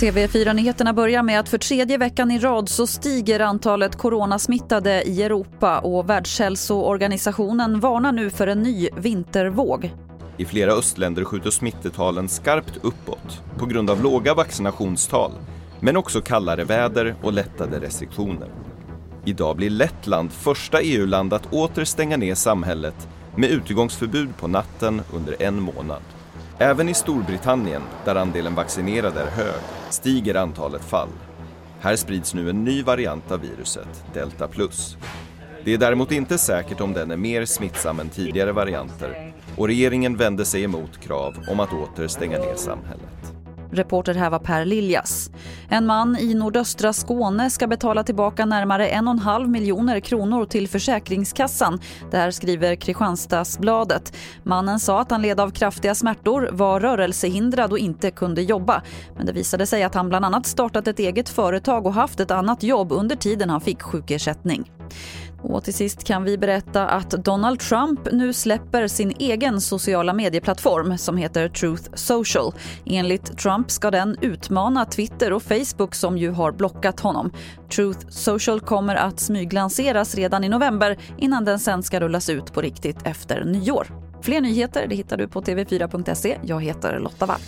TV4-nyheterna börjar med att för tredje veckan i rad så stiger antalet coronasmittade i Europa och Världshälsoorganisationen varnar nu för en ny vintervåg. I flera östländer skjuter smittetalen skarpt uppåt på grund av låga vaccinationstal, men också kallare väder och lättade restriktioner. Idag blir Lettland första EU-land att åter stänga ner samhället med utegångsförbud på natten under en månad. Även i Storbritannien, där andelen vaccinerade är hög, stiger antalet fall. Här sprids nu en ny variant av viruset, delta plus. Det är däremot inte säkert om den är mer smittsam än tidigare varianter och regeringen vänder sig emot krav om att åter stänga ner samhället. Reporter här var Per Liljas. En man i nordöstra Skåne ska betala tillbaka närmare 1,5 miljoner kronor till Försäkringskassan. Det här skriver Kristianstadsbladet. Mannen sa att han led av kraftiga smärtor, var rörelsehindrad och inte kunde jobba. Men det visade sig att han bland annat startat ett eget företag och haft ett annat jobb under tiden han fick sjukersättning. Och till sist kan vi berätta att Donald Trump nu släpper sin egen sociala medieplattform som heter Truth Social. Enligt Trump ska den utmana Twitter och Facebook som ju har blockat honom. Truth Social kommer att smyglanseras redan i november innan den sen ska rullas ut på riktigt efter nyår. Fler nyheter det hittar du på tv4.se. Jag heter Lotta Wall.